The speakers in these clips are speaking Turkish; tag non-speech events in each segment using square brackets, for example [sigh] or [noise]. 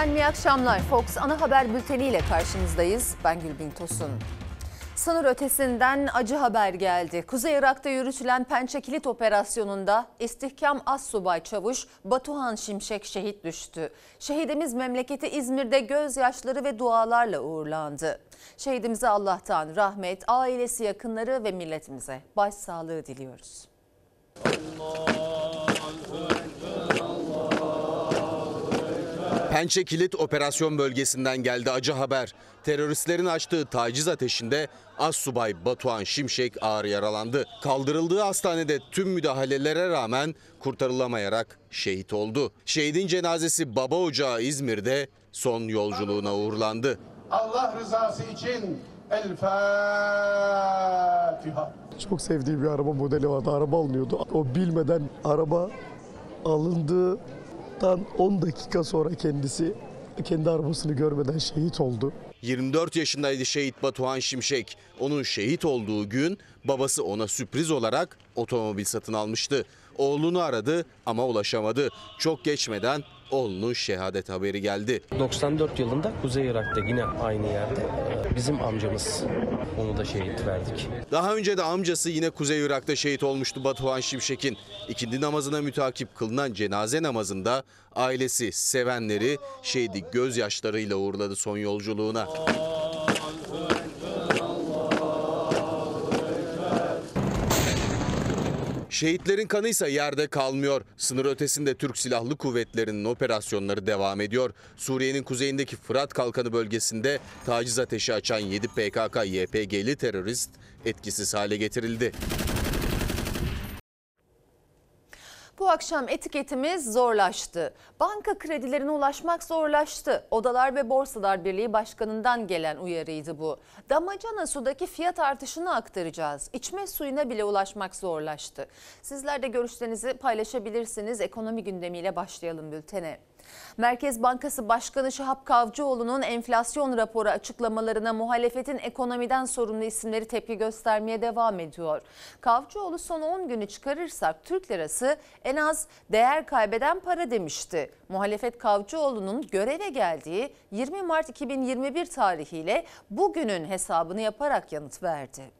Efendim iyi akşamlar. Fox ana haber bülteni ile karşınızdayız. Ben Gülbin Tosun. Sınır ötesinden acı haber geldi. Kuzey Irak'ta yürütülen Pençe Kilit Operasyonu'nda istihkam as subay çavuş Batuhan Şimşek şehit düştü. Şehidimiz memleketi İzmir'de gözyaşları ve dualarla uğurlandı. Şehidimize Allah'tan rahmet, ailesi, yakınları ve milletimize başsağlığı diliyoruz. Pençe Kilit operasyon bölgesinden geldi acı haber. Teröristlerin açtığı taciz ateşinde Assubay Batuhan Şimşek ağır yaralandı. Kaldırıldığı hastanede tüm müdahalelere rağmen kurtarılamayarak şehit oldu. Şehidin cenazesi Baba Ocağı İzmir'de son yolculuğuna uğurlandı. Allah rızası için El Fatiha. Çok sevdiğim bir araba modeli vardı. Araba alınıyordu. O bilmeden araba alındığından 10 dakika sonra kendisi kendi arabasını görmeden şehit oldu. 24 yaşındaydı şehit Batuhan Şimşek. Onun şehit olduğu gün babası ona sürpriz olarak otomobil satın almıştı. Oğlunu aradı ama ulaşamadı. Çok geçmeden oğlunun şehadet haberi geldi. 94 yılında Kuzey Irak'ta yine aynı yerde e, bizim amcamız onu da şehit verdik. Daha önce de amcası yine Kuzey Irak'ta şehit olmuştu Batuhan Şimşek'in. İkindi namazına mütakip kılınan cenaze namazında ailesi, sevenleri şehidi gözyaşlarıyla uğurladı son yolculuğuna. Şehitlerin kanıysa yerde kalmıyor. Sınır ötesinde Türk Silahlı Kuvvetleri'nin operasyonları devam ediyor. Suriye'nin kuzeyindeki Fırat Kalkanı bölgesinde taciz ateşi açan 7 PKK-YPG'li terörist etkisiz hale getirildi. Bu akşam etiketimiz zorlaştı. Banka kredilerine ulaşmak zorlaştı. Odalar ve Borsalar Birliği Başkanı'ndan gelen uyarıydı bu. Damacana sudaki fiyat artışını aktaracağız. İçme suyuna bile ulaşmak zorlaştı. Sizler de görüşlerinizi paylaşabilirsiniz. Ekonomi gündemiyle başlayalım bültene. Merkez Bankası Başkanı Şahap Kavcıoğlu'nun enflasyon raporu açıklamalarına muhalefetin ekonomiden sorumlu isimleri tepki göstermeye devam ediyor. Kavcıoğlu son 10 günü çıkarırsak Türk lirası en az değer kaybeden para demişti. Muhalefet Kavcıoğlu'nun göreve geldiği 20 Mart 2021 tarihiyle bugünün hesabını yaparak yanıt verdi.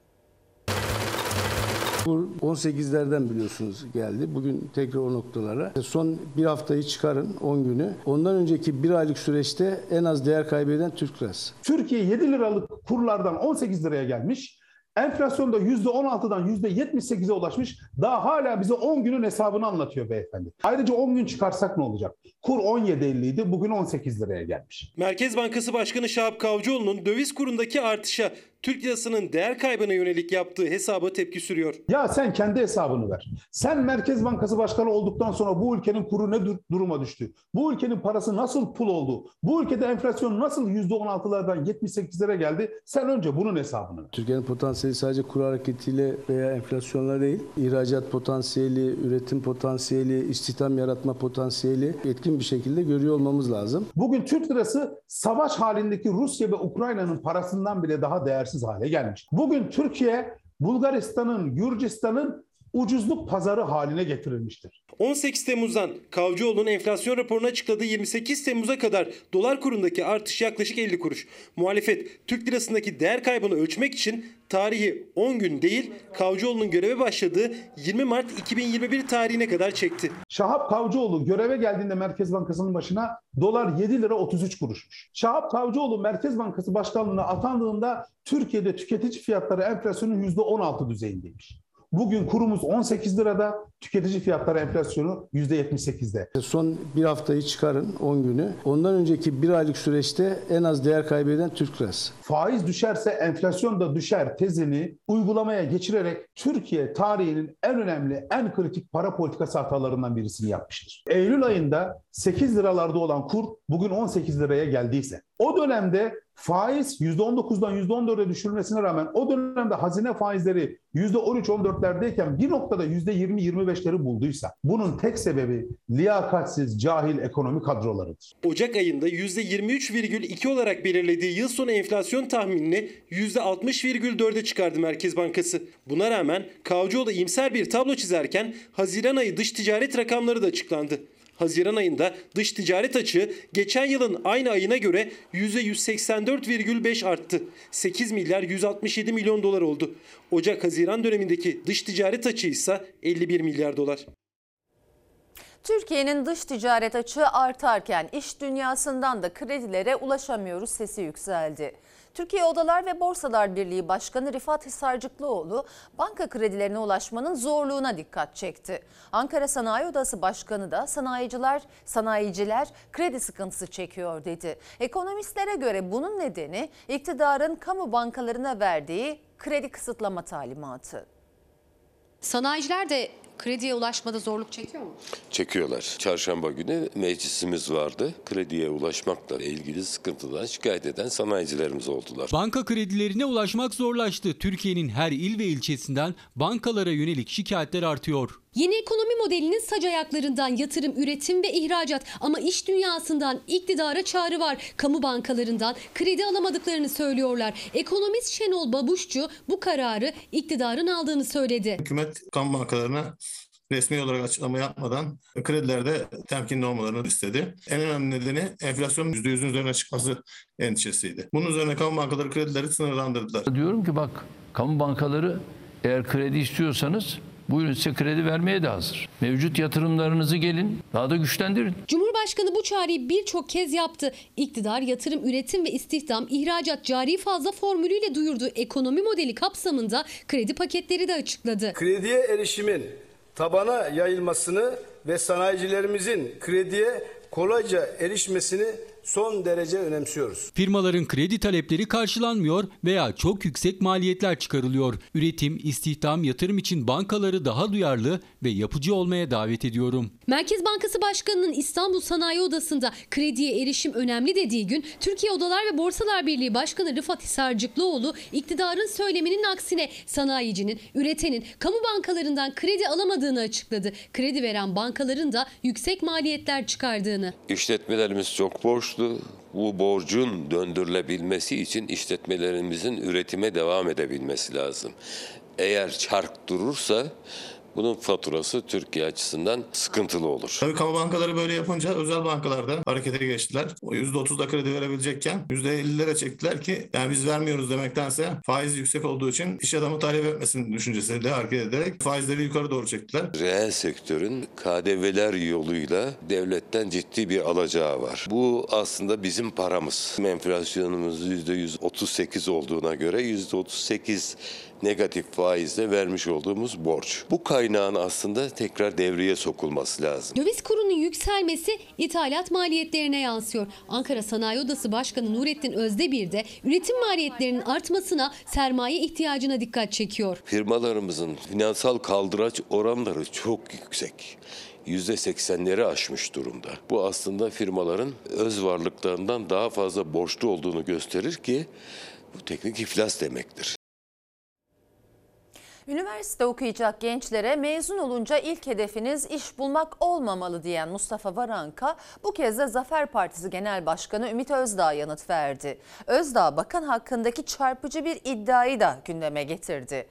Bu 18'lerden biliyorsunuz geldi. Bugün tekrar o noktalara. Son bir haftayı çıkarın 10 günü. Ondan önceki bir aylık süreçte en az değer kaybeden Türk lirası. Türkiye 7 liralık kurlardan 18 liraya gelmiş. Enflasyonda %16'dan %78'e ulaşmış. Daha hala bize 10 günün hesabını anlatıyor beyefendi. Ayrıca 10 gün çıkarsak ne olacak? Kur 17.50 idi. Bugün 18 liraya gelmiş. Merkez Bankası Başkanı Şahap Kavcıoğlu'nun döviz kurundaki artışa Türk lirasının değer kaybına yönelik yaptığı hesaba tepki sürüyor. Ya sen kendi hesabını ver. Sen Merkez Bankası Başkanı olduktan sonra bu ülkenin kuru ne dur- duruma düştü? Bu ülkenin parası nasıl pul oldu? Bu ülkede enflasyon nasıl %16'lardan 78'lere geldi? Sen önce bunun hesabını ver. Türkiye'nin potansiyeli sadece kur hareketiyle veya enflasyonla değil, ihracat potansiyeli, üretim potansiyeli, istihdam yaratma potansiyeli etkin bir şekilde görüyor olmamız lazım. Bugün Türk lirası savaş halindeki Rusya ve Ukrayna'nın parasından bile daha değersiz hale gelmiş. Bugün Türkiye Bulgaristan'ın, Gürcistan'ın ucuzluk pazarı haline getirilmiştir. 18 Temmuz'dan Kavcıoğlu'nun enflasyon raporunu açıkladığı 28 Temmuz'a kadar dolar kurundaki artış yaklaşık 50 kuruş. Muhalefet Türk lirasındaki değer kaybını ölçmek için tarihi 10 gün değil Kavcıoğlu'nun göreve başladığı 20 Mart 2021 tarihine kadar çekti. Şahap Kavcıoğlu göreve geldiğinde Merkez Bankası'nın başına dolar 7 lira 33 kuruşmuş. Şahap Kavcıoğlu Merkez Bankası Başkanlığı'na atandığında Türkiye'de tüketici fiyatları enflasyonun %16 düzeyindeymiş. Bugün kurumuz 18 lirada, tüketici fiyatları enflasyonu %78'de. Son bir haftayı çıkarın 10 günü. Ondan önceki bir aylık süreçte en az değer kaybeden Türk lirası. Faiz düşerse enflasyon da düşer tezini uygulamaya geçirerek Türkiye tarihinin en önemli, en kritik para politikası hatalarından birisini yapmıştır. Eylül ayında 8 liralarda olan kur bugün 18 liraya geldiyse, o dönemde faiz %19'dan %14'e düşürülmesine rağmen o dönemde hazine faizleri %13-14'lerdeyken bir noktada %20-25'leri bulduysa bunun tek sebebi liyakatsiz, cahil ekonomi kadrolarıdır. Ocak ayında %23,2 olarak belirlediği yıl sonu enflasyon tahminini %60,4'e çıkardı Merkez Bankası. Buna rağmen Kavcıoğlu iyimser bir tablo çizerken Haziran ayı dış ticaret rakamları da açıklandı. Haziran ayında dış ticaret açığı geçen yılın aynı ayına göre %184,5 arttı. 8 milyar 167 milyon dolar oldu. Ocak-Haziran dönemindeki dış ticaret açığı ise 51 milyar dolar. Türkiye'nin dış ticaret açığı artarken iş dünyasından da kredilere ulaşamıyoruz sesi yükseldi. Türkiye Odalar ve Borsalar Birliği Başkanı Rifat Hisarcıklıoğlu banka kredilerine ulaşmanın zorluğuna dikkat çekti. Ankara Sanayi Odası Başkanı da sanayiciler, sanayiciler kredi sıkıntısı çekiyor dedi. Ekonomistlere göre bunun nedeni iktidarın kamu bankalarına verdiği kredi kısıtlama talimatı. Sanayiciler de krediye ulaşmada zorluk çekiyor mu? çekiyorlar. Çarşamba günü meclisimiz vardı. Krediye ulaşmakla ilgili sıkıntıdan şikayet eden sanayicilerimiz oldular. Banka kredilerine ulaşmak zorlaştı. Türkiye'nin her il ve ilçesinden bankalara yönelik şikayetler artıyor. Yeni ekonomi modelinin sac ayaklarından yatırım, üretim ve ihracat ama iş dünyasından iktidara çağrı var. Kamu bankalarından kredi alamadıklarını söylüyorlar. Ekonomist Şenol Babuşçu bu kararı iktidarın aldığını söyledi. Hükümet kamu bankalarına resmi olarak açıklama yapmadan kredilerde temkinli olmalarını istedi. En önemli nedeni enflasyonun %100'ün üzerine çıkması endişesiydi. Bunun üzerine kamu bankaları kredileri sınırlandırdılar. Diyorum ki bak kamu bankaları eğer kredi istiyorsanız buyurun size kredi vermeye de hazır. Mevcut yatırımlarınızı gelin daha da güçlendirin. Cumhurbaşkanı bu çağrıyı birçok kez yaptı. İktidar yatırım, üretim ve istihdam, ihracat, cari fazla formülüyle duyurduğu ekonomi modeli kapsamında kredi paketleri de açıkladı. Krediye erişimin tabana yayılmasını ve sanayicilerimizin krediye kolayca erişmesini son derece önemsiyoruz. Firmaların kredi talepleri karşılanmıyor veya çok yüksek maliyetler çıkarılıyor. Üretim, istihdam, yatırım için bankaları daha duyarlı ve yapıcı olmaya davet ediyorum. Merkez Bankası Başkanı'nın İstanbul Sanayi Odası'nda krediye erişim önemli dediği gün Türkiye Odalar ve Borsalar Birliği Başkanı Rıfat Hisarcıklıoğlu iktidarın söyleminin aksine sanayicinin, üretenin kamu bankalarından kredi alamadığını açıkladı. Kredi veren bankaların da yüksek maliyetler çıkardığını. İşletmelerimiz çok borçlu. Bu borcun döndürülebilmesi için işletmelerimizin üretime devam edebilmesi lazım. Eğer çark durursa bunun faturası Türkiye açısından sıkıntılı olur. Tabii kamu bankaları böyle yapınca özel bankalarda harekete geçtiler. O %30'da kredi verebilecekken %50'lere çektiler ki yani biz vermiyoruz demektense faiz yüksek olduğu için iş adamı talep etmesin düşüncesiyle hareket ederek faizleri yukarı doğru çektiler. Reel sektörün KDV'ler yoluyla devletten ciddi bir alacağı var. Bu aslında bizim paramız. Enflasyonumuz %138 olduğuna göre %38 negatif faizle vermiş olduğumuz borç. Bu kaynağın aslında tekrar devreye sokulması lazım. Döviz kurunun yükselmesi ithalat maliyetlerine yansıyor. Ankara Sanayi Odası Başkanı Nurettin Özdebir de üretim maliyetlerinin artmasına, sermaye ihtiyacına dikkat çekiyor. Firmalarımızın finansal kaldıraç oranları çok yüksek. %80'leri aşmış durumda. Bu aslında firmaların öz varlıklarından daha fazla borçlu olduğunu gösterir ki bu teknik iflas demektir. Üniversite okuyacak gençlere mezun olunca ilk hedefiniz iş bulmak olmamalı diyen Mustafa Varanka bu kez de Zafer Partisi Genel Başkanı Ümit Özdağ yanıt verdi. Özdağ bakan hakkındaki çarpıcı bir iddiayı da gündeme getirdi.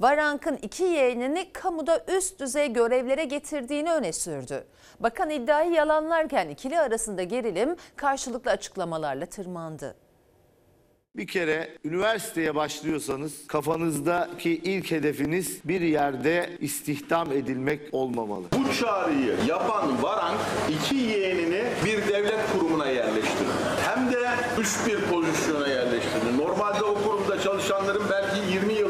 Varank'ın iki yeğenini kamuda üst düzey görevlere getirdiğini öne sürdü. Bakan iddiayı yalanlarken ikili arasında gerilim karşılıklı açıklamalarla tırmandı. Bir kere üniversiteye başlıyorsanız kafanızdaki ilk hedefiniz bir yerde istihdam edilmek olmamalı. Bu çağrıyı yapan Varank iki yeğenini bir devlet kurumuna yerleştirdi. Hem de üst bir pozisyona yerleştirdi. Normalde o kurumda çalışanların belki 20 yılda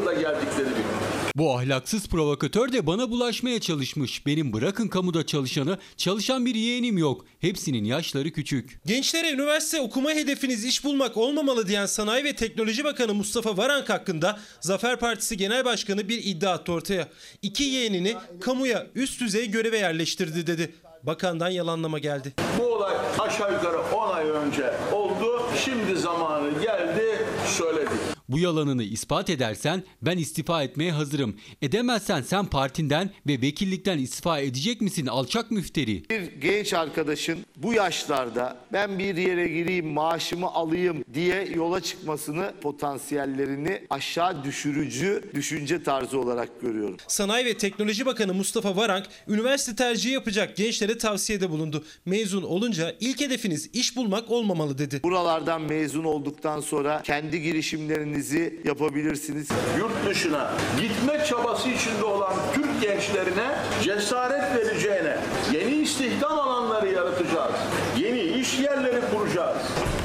geldikleri bir Bu ahlaksız provokatör de bana bulaşmaya çalışmış. Benim bırakın kamuda çalışanı, çalışan bir yeğenim yok. Hepsinin yaşları küçük. Gençlere üniversite okuma hedefiniz iş bulmak olmamalı diyen Sanayi ve Teknoloji Bakanı Mustafa Varank hakkında Zafer Partisi Genel Başkanı bir iddia attı ortaya. İki yeğenini kamuya üst düzey göreve yerleştirdi dedi. Bakandan yalanlama geldi. Bu olay aşağı yukarı 10 ay önce oldu. Şimdi zamanı geldi söyledik. Bu yalanını ispat edersen ben istifa etmeye hazırım. Edemezsen sen partinden ve vekillikten istifa edecek misin alçak müfteri? Bir genç arkadaşın bu yaşlarda ben bir yere gireyim maaşımı alayım diye yola çıkmasını potansiyellerini aşağı düşürücü düşünce tarzı olarak görüyorum. Sanayi ve Teknoloji Bakanı Mustafa Varank, üniversite tercihi yapacak gençlere tavsiyede bulundu. Mezun olunca ilk hedefiniz iş bulmak olmamalı dedi. Buralardan mezun olduktan sonra kendi girişimlerinizi yapabilirsiniz. Yurt dışına gitme çabası içinde olan Türk gençlerine cesaret vereceğine yeni istihdam alanları yaratacağız. Yeni iş yerleri kuracağız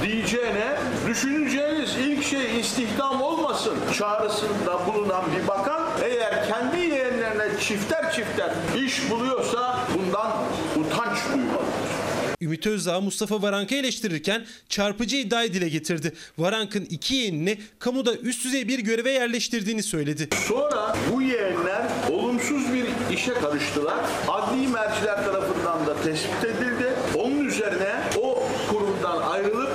diyeceğine düşüneceğiniz ilk şey istihdam olmasın çağrısında bulunan bir bakan eğer kendi yeğenlerine çifter çifter iş buluyorsa bundan utanç duymalıdır. Ümit Özdağ Mustafa Varank'ı eleştirirken çarpıcı iddiayı dile getirdi. Varank'ın iki yeğenini kamuda üst düzey bir göreve yerleştirdiğini söyledi. Sonra bu yeğenler olumsuz bir işe karıştılar. Adli merciler tarafından da tespit edildi. Onun üzerine o kurumdan ayrılıp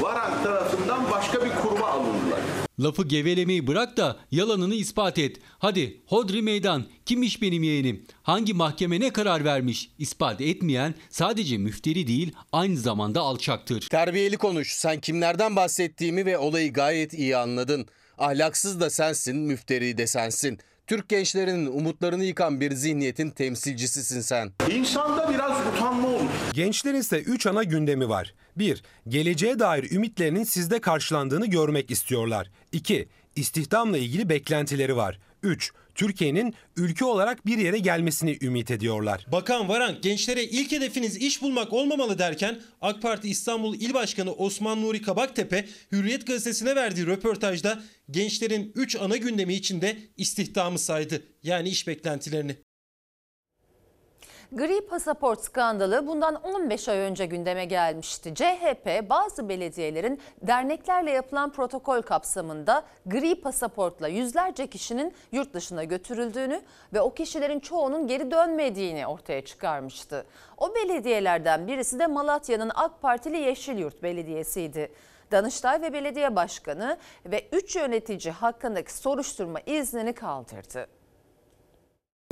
Varank tarafından başka bir kuruma alındılar. Lafı gevelemeyi bırak da yalanını ispat et. Hadi hodri meydan. Kimmiş benim yeğenim? Hangi mahkeme ne karar vermiş? İspat etmeyen sadece müfteri değil aynı zamanda alçaktır. Terbiyeli konuş. Sen kimlerden bahsettiğimi ve olayı gayet iyi anladın. Ahlaksız da sensin, müfteri de sensin. Türk gençlerinin umutlarını yıkan bir zihniyetin temsilcisisin sen. İnsanda biraz utanma olur. Gençlerin ise 3 ana gündemi var. 1. Geleceğe dair ümitlerinin sizde karşılandığını görmek istiyorlar. 2. İstihdamla ilgili beklentileri var. 3. Türkiye'nin ülke olarak bir yere gelmesini ümit ediyorlar. Bakan Varank gençlere ilk hedefiniz iş bulmak olmamalı derken AK Parti İstanbul İl Başkanı Osman Nuri Kabaktepe Hürriyet gazetesine verdiği röportajda gençlerin 3 ana gündemi içinde istihdamı saydı. Yani iş beklentilerini. Gri pasaport skandalı bundan 15 ay önce gündeme gelmişti. CHP bazı belediyelerin derneklerle yapılan protokol kapsamında gri pasaportla yüzlerce kişinin yurt dışına götürüldüğünü ve o kişilerin çoğunun geri dönmediğini ortaya çıkarmıştı. O belediyelerden birisi de Malatya'nın AK Partili Yeşilyurt Belediyesi'ydi. Danıştay ve Belediye Başkanı ve 3 yönetici hakkındaki soruşturma iznini kaldırdı.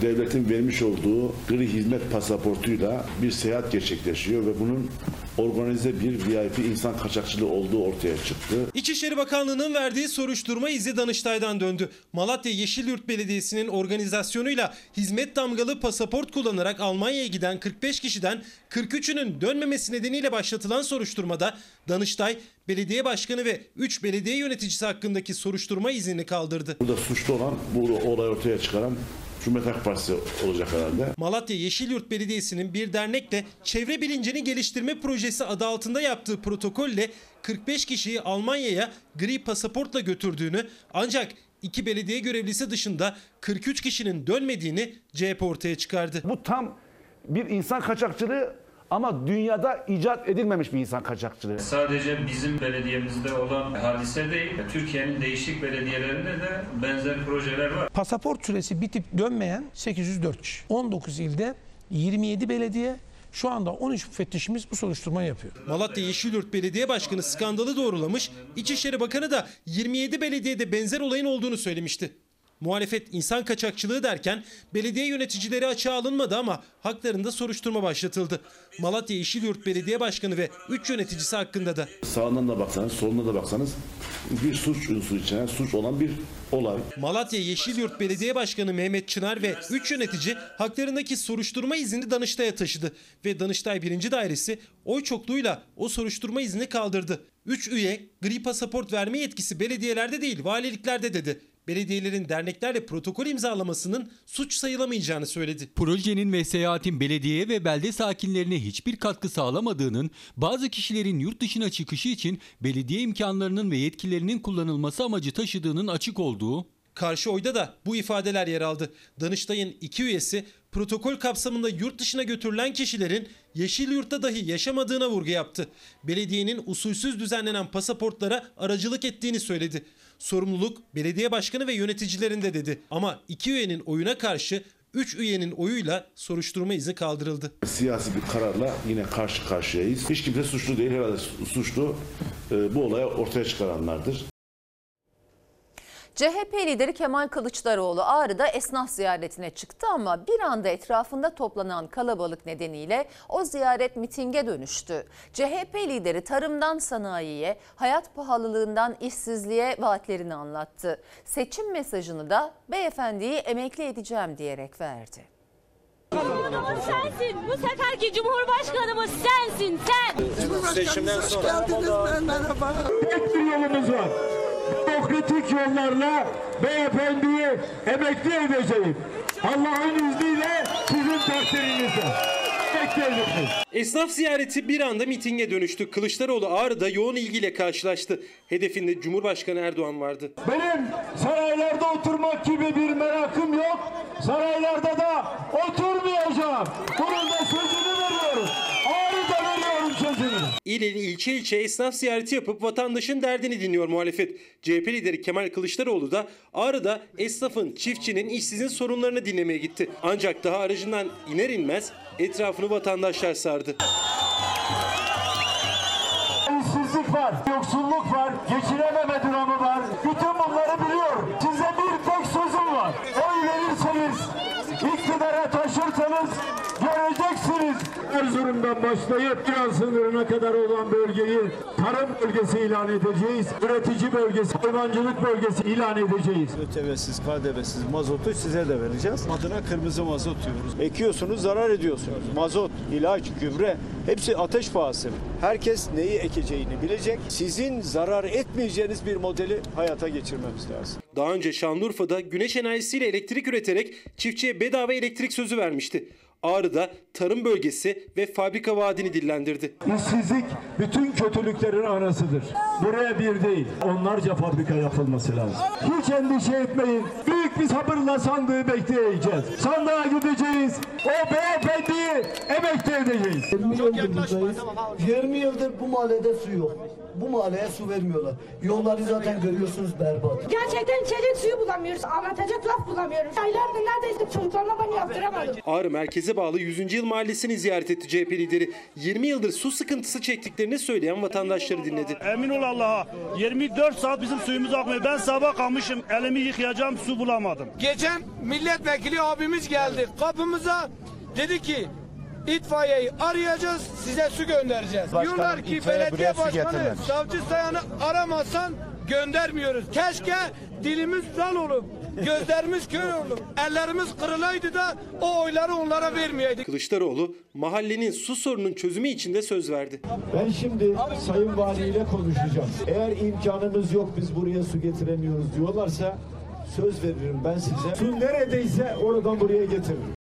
Devletin vermiş olduğu gri hizmet pasaportuyla bir seyahat gerçekleşiyor ve bunun organize bir VIP insan kaçakçılığı olduğu ortaya çıktı. İçişleri Bakanlığı'nın verdiği soruşturma izi Danıştay'dan döndü. Malatya Yeşilyurt Belediyesi'nin organizasyonuyla hizmet damgalı pasaport kullanarak Almanya'ya giden 45 kişiden 43'ünün dönmemesi nedeniyle başlatılan soruşturmada Danıştay, belediye başkanı ve 3 belediye yöneticisi hakkındaki soruşturma iznini kaldırdı. Burada suçlu olan bu olay ortaya çıkaran Cumhuriyet Halk Partisi olacak herhalde. Malatya Yeşilyurt Belediyesi'nin bir dernekle çevre bilincini geliştirme projesi adı altında yaptığı protokolle 45 kişiyi Almanya'ya gri pasaportla götürdüğünü ancak iki belediye görevlisi dışında 43 kişinin dönmediğini CHP ortaya çıkardı. Bu tam bir insan kaçakçılığı ama dünyada icat edilmemiş bir insan kaçakçılığı. Sadece bizim belediyemizde olan hadise değil, Türkiye'nin değişik belediyelerinde de benzer projeler var. Pasaport süresi bitip dönmeyen 804 kişi. 19 ilde 27 belediye şu anda 13 müfettişimiz bu soruşturmayı yapıyor. Malatya Yeşilyurt Belediye Başkanı skandalı doğrulamış, İçişleri Bakanı da 27 belediyede benzer olayın olduğunu söylemişti. Muhalefet insan kaçakçılığı derken belediye yöneticileri açığa alınmadı ama haklarında soruşturma başlatıldı. Malatya Yeşilyurt Belediye Başkanı ve 3 yöneticisi hakkında da. Sağından da baksanız, soluna da baksanız bir suç unsuru içeren, suç olan bir olay. Malatya Yeşilyurt Belediye Başkanı Mehmet Çınar ve 3 yönetici haklarındaki soruşturma iznini Danıştay'a taşıdı. Ve Danıştay 1. Dairesi oy çokluğuyla o soruşturma izni kaldırdı. 3 üye gri pasaport verme yetkisi belediyelerde değil valiliklerde dedi. Belediyelerin derneklerle protokol imzalamasının suç sayılamayacağını söyledi. Projenin ve seyahatin belediyeye ve belde sakinlerine hiçbir katkı sağlamadığının, bazı kişilerin yurt dışına çıkışı için belediye imkanlarının ve yetkilerinin kullanılması amacı taşıdığının açık olduğu, Karşı oyda da bu ifadeler yer aldı. Danıştay'ın iki üyesi protokol kapsamında yurt dışına götürülen kişilerin yeşil yurtta dahi yaşamadığına vurgu yaptı. Belediyenin usulsüz düzenlenen pasaportlara aracılık ettiğini söyledi. Sorumluluk belediye başkanı ve yöneticilerinde dedi. Ama iki üyenin oyuna karşı 3 üyenin oyuyla soruşturma izni kaldırıldı. Siyasi bir kararla yine karşı karşıyayız. Hiç kimse suçlu değil herhalde suçlu e, bu olaya ortaya çıkaranlardır. CHP lideri Kemal Kılıçdaroğlu Ağrı'da esnaf ziyaretine çıktı ama bir anda etrafında toplanan kalabalık nedeniyle o ziyaret mitinge dönüştü. CHP lideri tarımdan sanayiye, hayat pahalılığından işsizliğe vaatlerini anlattı. Seçim mesajını da beyefendiyi emekli edeceğim diyerek verdi. Cumhurbaşkanımız sensin. Bu seferki Cumhurbaşkanımız sensin sen. Seçimden sonra. merhaba. Tek bir yolumuz var. Demokratik yollarla beyefendiyi emekli edeceğim. Allah'ın izniyle sizin takdirinizle. Esnaf ziyareti bir anda mitinge dönüştü. Kılıçdaroğlu Ağrı'da yoğun ilgiyle karşılaştı. Hedefinde Cumhurbaşkanı Erdoğan vardı. Benim saraylarda oturmak gibi bir merakım yok. Saraylarda da oturmayacağım. Bunun da sözünü veriyorum. İl il ilçe ilçe esnaf ziyareti yapıp vatandaşın derdini dinliyor muhalefet. CHP lideri Kemal Kılıçdaroğlu da Ağrı'da esnafın, çiftçinin, işsizin sorunlarını dinlemeye gitti. Ancak daha aracından iner inmez etrafını vatandaşlar sardı. İşsizlik var, yoksulluk var, geçinememe durumu var. Bütün bunları biliyorum. Size bir tek sözüm var. Oy verirseniz, iktidara taşırsanız göreceksiniz. Erzurum'dan başlayıp İran sınırına kadar olan bölgeyi tarım bölgesi ilan edeceğiz. Üretici bölgesi, hayvancılık bölgesi ilan edeceğiz. ÖTV'siz, KDV'siz mazotu size de vereceğiz. Adına kırmızı mazot diyoruz. Ekiyorsunuz, zarar ediyorsunuz. Mazot, ilaç, gübre hepsi ateş pahası. Herkes neyi ekeceğini bilecek. Sizin zarar etmeyeceğiniz bir modeli hayata geçirmemiz lazım. Daha önce Şanlıurfa'da güneş enerjisiyle elektrik üreterek çiftçiye bedava elektrik sözü vermişti. Ağrı'da tarım bölgesi ve fabrika vaadini dillendirdi. İşsizlik bütün kötülüklerin anasıdır. Buraya bir değil, onlarca fabrika yapılması lazım. Hiç endişe etmeyin. Büyük bir sabırla sandığı bekleyeceğiz. Sandığa gideceğiz. O beyefendiyi emekli edeceğiz. 20 yıldır buradayız. 20 yıldır bu mahallede su yok. Bu mahalleye su vermiyorlar. Yolları zaten görüyorsunuz berbat. Gerçekten içecek suyu bulamıyoruz. Anlatacak laf bulamıyoruz. Aylardır neredeyse çocuklarıma ben yaptıramadım. Ağrı merkeze bağlı 100. Yıl Mahallesi'ni ziyaret etti CHP lideri. 20 yıldır su sıkıntısı çektiklerini söyleyen vatandaşları dinledi. Emin ol Allah'a 24 saat bizim suyumuz akmıyor. Ben sabah kalmışım elimi yıkayacağım su bulamadım. Geçen milletvekili abimiz geldi kapımıza dedi ki itfaiyeyi arayacağız size su göndereceğiz. Başkanım, Diyorlar ki belediye başkanı savcı sayanı aramazsan göndermiyoruz. Keşke dilimiz zal olup gözlerimiz kör olup ellerimiz kırılaydı da o oyları onlara vermeyeydik. Kılıçdaroğlu mahallenin su sorunun çözümü için de söz verdi. Ben şimdi Sayın Valiyle konuşacağım. Eğer imkanımız yok biz buraya su getiremiyoruz diyorlarsa söz veririm ben size. Su neredeyse oradan buraya getiririm.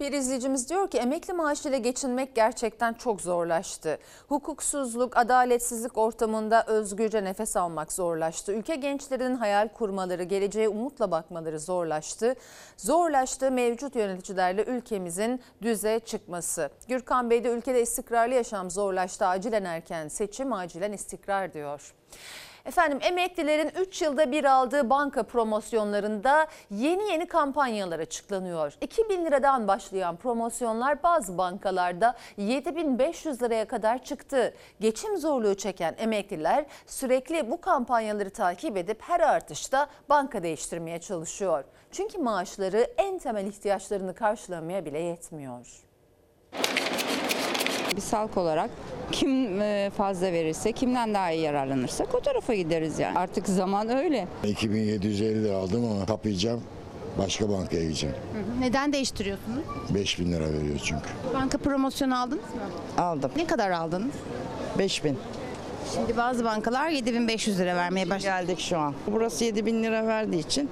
Bir izleyicimiz diyor ki emekli maaşıyla geçinmek gerçekten çok zorlaştı. Hukuksuzluk, adaletsizlik ortamında özgürce nefes almak zorlaştı. Ülke gençlerinin hayal kurmaları, geleceğe umutla bakmaları zorlaştı. Zorlaştı mevcut yöneticilerle ülkemizin düze çıkması. Gürkan Bey de ülkede istikrarlı yaşam zorlaştı. Acilen erken seçim, acilen istikrar diyor. Efendim emeklilerin 3 yılda bir aldığı banka promosyonlarında yeni yeni kampanyalar açıklanıyor. 2000 liradan başlayan promosyonlar bazı bankalarda 7500 liraya kadar çıktı. Geçim zorluğu çeken emekliler sürekli bu kampanyaları takip edip her artışta banka değiştirmeye çalışıyor. Çünkü maaşları en temel ihtiyaçlarını karşılamaya bile yetmiyor. Biz halk olarak kim e, fazla verirse, kimden daha iyi yararlanırsak o tarafa gideriz yani. Artık zaman öyle. 2750 lira aldım ama kapayacağım. Başka bankaya gideceğim. Neden değiştiriyorsunuz? 5000 lira veriyor çünkü. Banka promosyonu aldınız mı? Aldım. Ne kadar aldınız? 5000. Şimdi bazı bankalar 7500 lira vermeye başladı. Geldik şu an. Burası 7000 lira verdiği için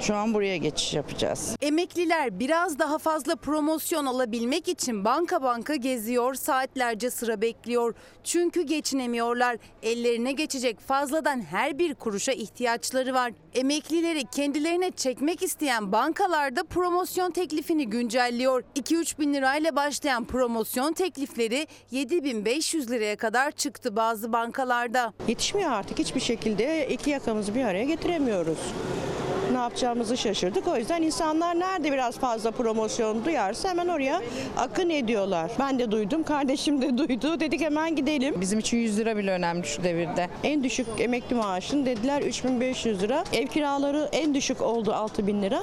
şu an buraya geçiş yapacağız. Emekliler biraz daha fazla promosyon alabilmek için banka banka geziyor, saatlerce sıra bekliyor. Çünkü geçinemiyorlar. Ellerine geçecek fazladan her bir kuruşa ihtiyaçları var. Emeklileri kendilerine çekmek isteyen bankalarda promosyon teklifini güncelliyor. 2-3 bin lirayla başlayan promosyon teklifleri 7500 liraya kadar çıktı bazı bankalarda. Yetişmiyor artık hiçbir şekilde iki yakamızı bir araya getiremiyoruz. Ne yapacağımızı şaşırdık. O yüzden insanlar nerede biraz fazla promosyon duyarsa hemen oraya akın ediyorlar. Ben de duydum, kardeşim de duydu. Dedik hemen gidelim. Bizim için 100 lira bile önemli şu devirde. En düşük emekli maaşın dediler 3500 lira. Ev kiraları en düşük oldu 6000 lira.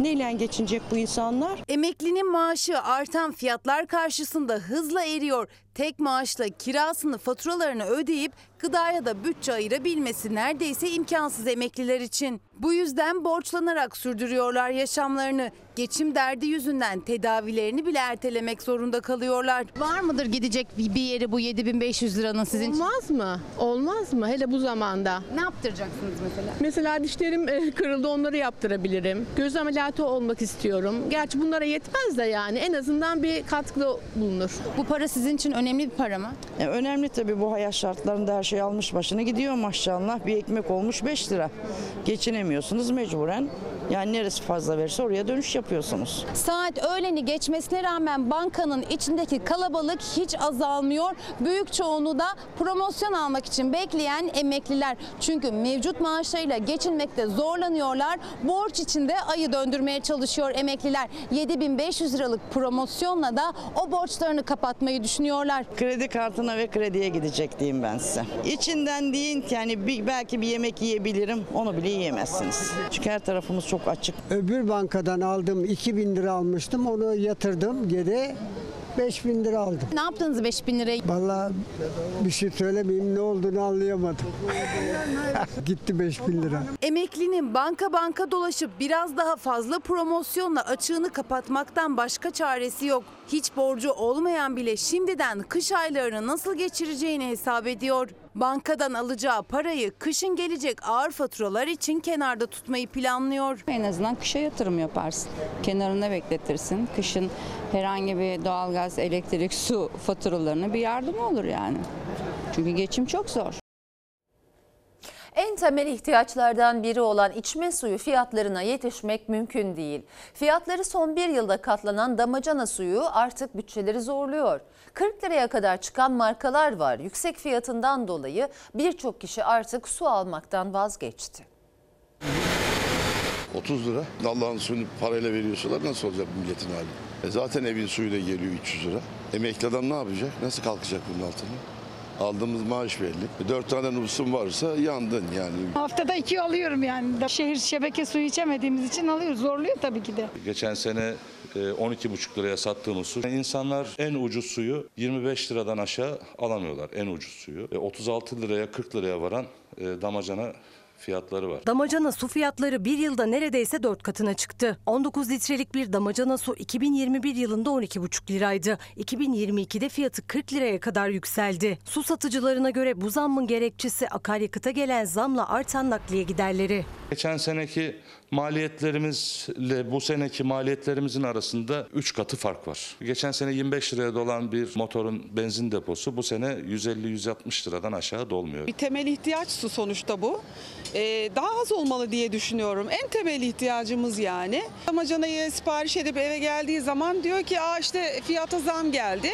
Neyle geçinecek bu insanlar? Emeklinin maaşı artan fiyatlar karşısında hızla eriyor. Tek maaşla kirasını, faturalarını ödeyip gıdaya da bütçe ayırabilmesi neredeyse imkansız emekliler için. Bu yüzden borçlanarak sürdürüyorlar yaşamlarını. Geçim derdi yüzünden tedavilerini bile ertelemek zorunda kalıyorlar. Var mıdır gidecek bir yeri bu 7500 liranın sizin için? Olmaz mı? Olmaz mı? Hele bu zamanda. Ne yaptıracaksınız mesela? Mesela dişlerim e, kırıldı onları yaptırabilirim. Göz ameliyatı olmak istiyorum. Gerçi bunlara yetmez de yani en azından bir katkıda bulunur. Bu para sizin için önemli bir para mı? E, önemli tabii bu hayat şartlarında her şey almış başını gidiyor maşallah. Bir ekmek olmuş 5 lira. Geçinemiyorsunuz mecburen. Yani neresi fazla verirse oraya dönüş yapıyorsunuz. Saat öğleni geçmesine rağmen bankanın içindeki kalabalık hiç azalmıyor. Büyük çoğunluğu da promosyon almak için bekleyen emekliler. Çünkü mevcut maaşlarıyla geçinmekte zorlanıyorlar. Borç içinde ayı döndürmeye çalışıyor emekliler. 7500 liralık promosyonla da o borçlarını kapatmayı düşünüyorlar. Kredi kartına ve krediye gidecek diyeyim ben size. İçinden deyin ki yani bir, belki bir yemek yiyebilirim onu bile yiyemezsiniz. Çünkü her tarafımız çok açık. Öbür bankadan aldım 2000 lira almıştım onu yatırdım geri 5000 lira aldım. Ne yaptınız 5000 lirayı? Vallahi bir şey söylemeyeyim ne olduğunu anlayamadım. [laughs] Gitti 5000 lira. Emeklinin banka banka dolaşıp biraz daha fazla promosyonla açığını kapatmaktan başka çaresi yok. Hiç borcu olmayan bile şimdiden kış aylarını nasıl geçireceğini hesap ediyor. Bankadan alacağı parayı kışın gelecek ağır faturalar için kenarda tutmayı planlıyor. En azından kışa yatırım yaparsın. Kenarında bekletirsin. Kışın herhangi bir doğalgaz, elektrik, su faturalarına bir yardım olur yani. Çünkü geçim çok zor. En temel ihtiyaçlardan biri olan içme suyu fiyatlarına yetişmek mümkün değil. Fiyatları son bir yılda katlanan damacana suyu artık bütçeleri zorluyor. 40 liraya kadar çıkan markalar var. Yüksek fiyatından dolayı birçok kişi artık su almaktan vazgeçti. 30 lira. Allah'ın suyunu parayla veriyorsalar nasıl olacak milletin hali? E zaten evin suyu da geliyor 300 lira. Emekli adam ne yapacak? Nasıl kalkacak bunun altına? Aldığımız maaş belli. Dört tane nüfusun varsa yandın yani. Haftada iki alıyorum yani. Şehir şebeke suyu içemediğimiz için alıyoruz. Zorluyor tabii ki de. Geçen sene e, 12,5 liraya sattığımız su. İnsanlar en ucuz suyu 25 liradan aşağı alamıyorlar en ucuz suyu. E, 36 liraya 40 liraya varan e, damacana fiyatları var. Damacana su fiyatları bir yılda neredeyse 4 katına çıktı. 19 litrelik bir damacana su 2021 yılında 12,5 liraydı. 2022'de fiyatı 40 liraya kadar yükseldi. Su satıcılarına göre bu zammın gerekçesi akaryakıta gelen zamla artan nakliye giderleri. Geçen seneki maliyetlerimizle bu seneki maliyetlerimizin arasında 3 katı fark var. Geçen sene 25 liraya dolan bir motorun benzin deposu bu sene 150-160 liradan aşağı dolmuyor. Bir temel ihtiyaç su sonuçta bu. Ee, daha az olmalı diye düşünüyorum. En temel ihtiyacımız yani. Damacanayı sipariş edip eve geldiği zaman diyor ki Aa işte fiyata zam geldi.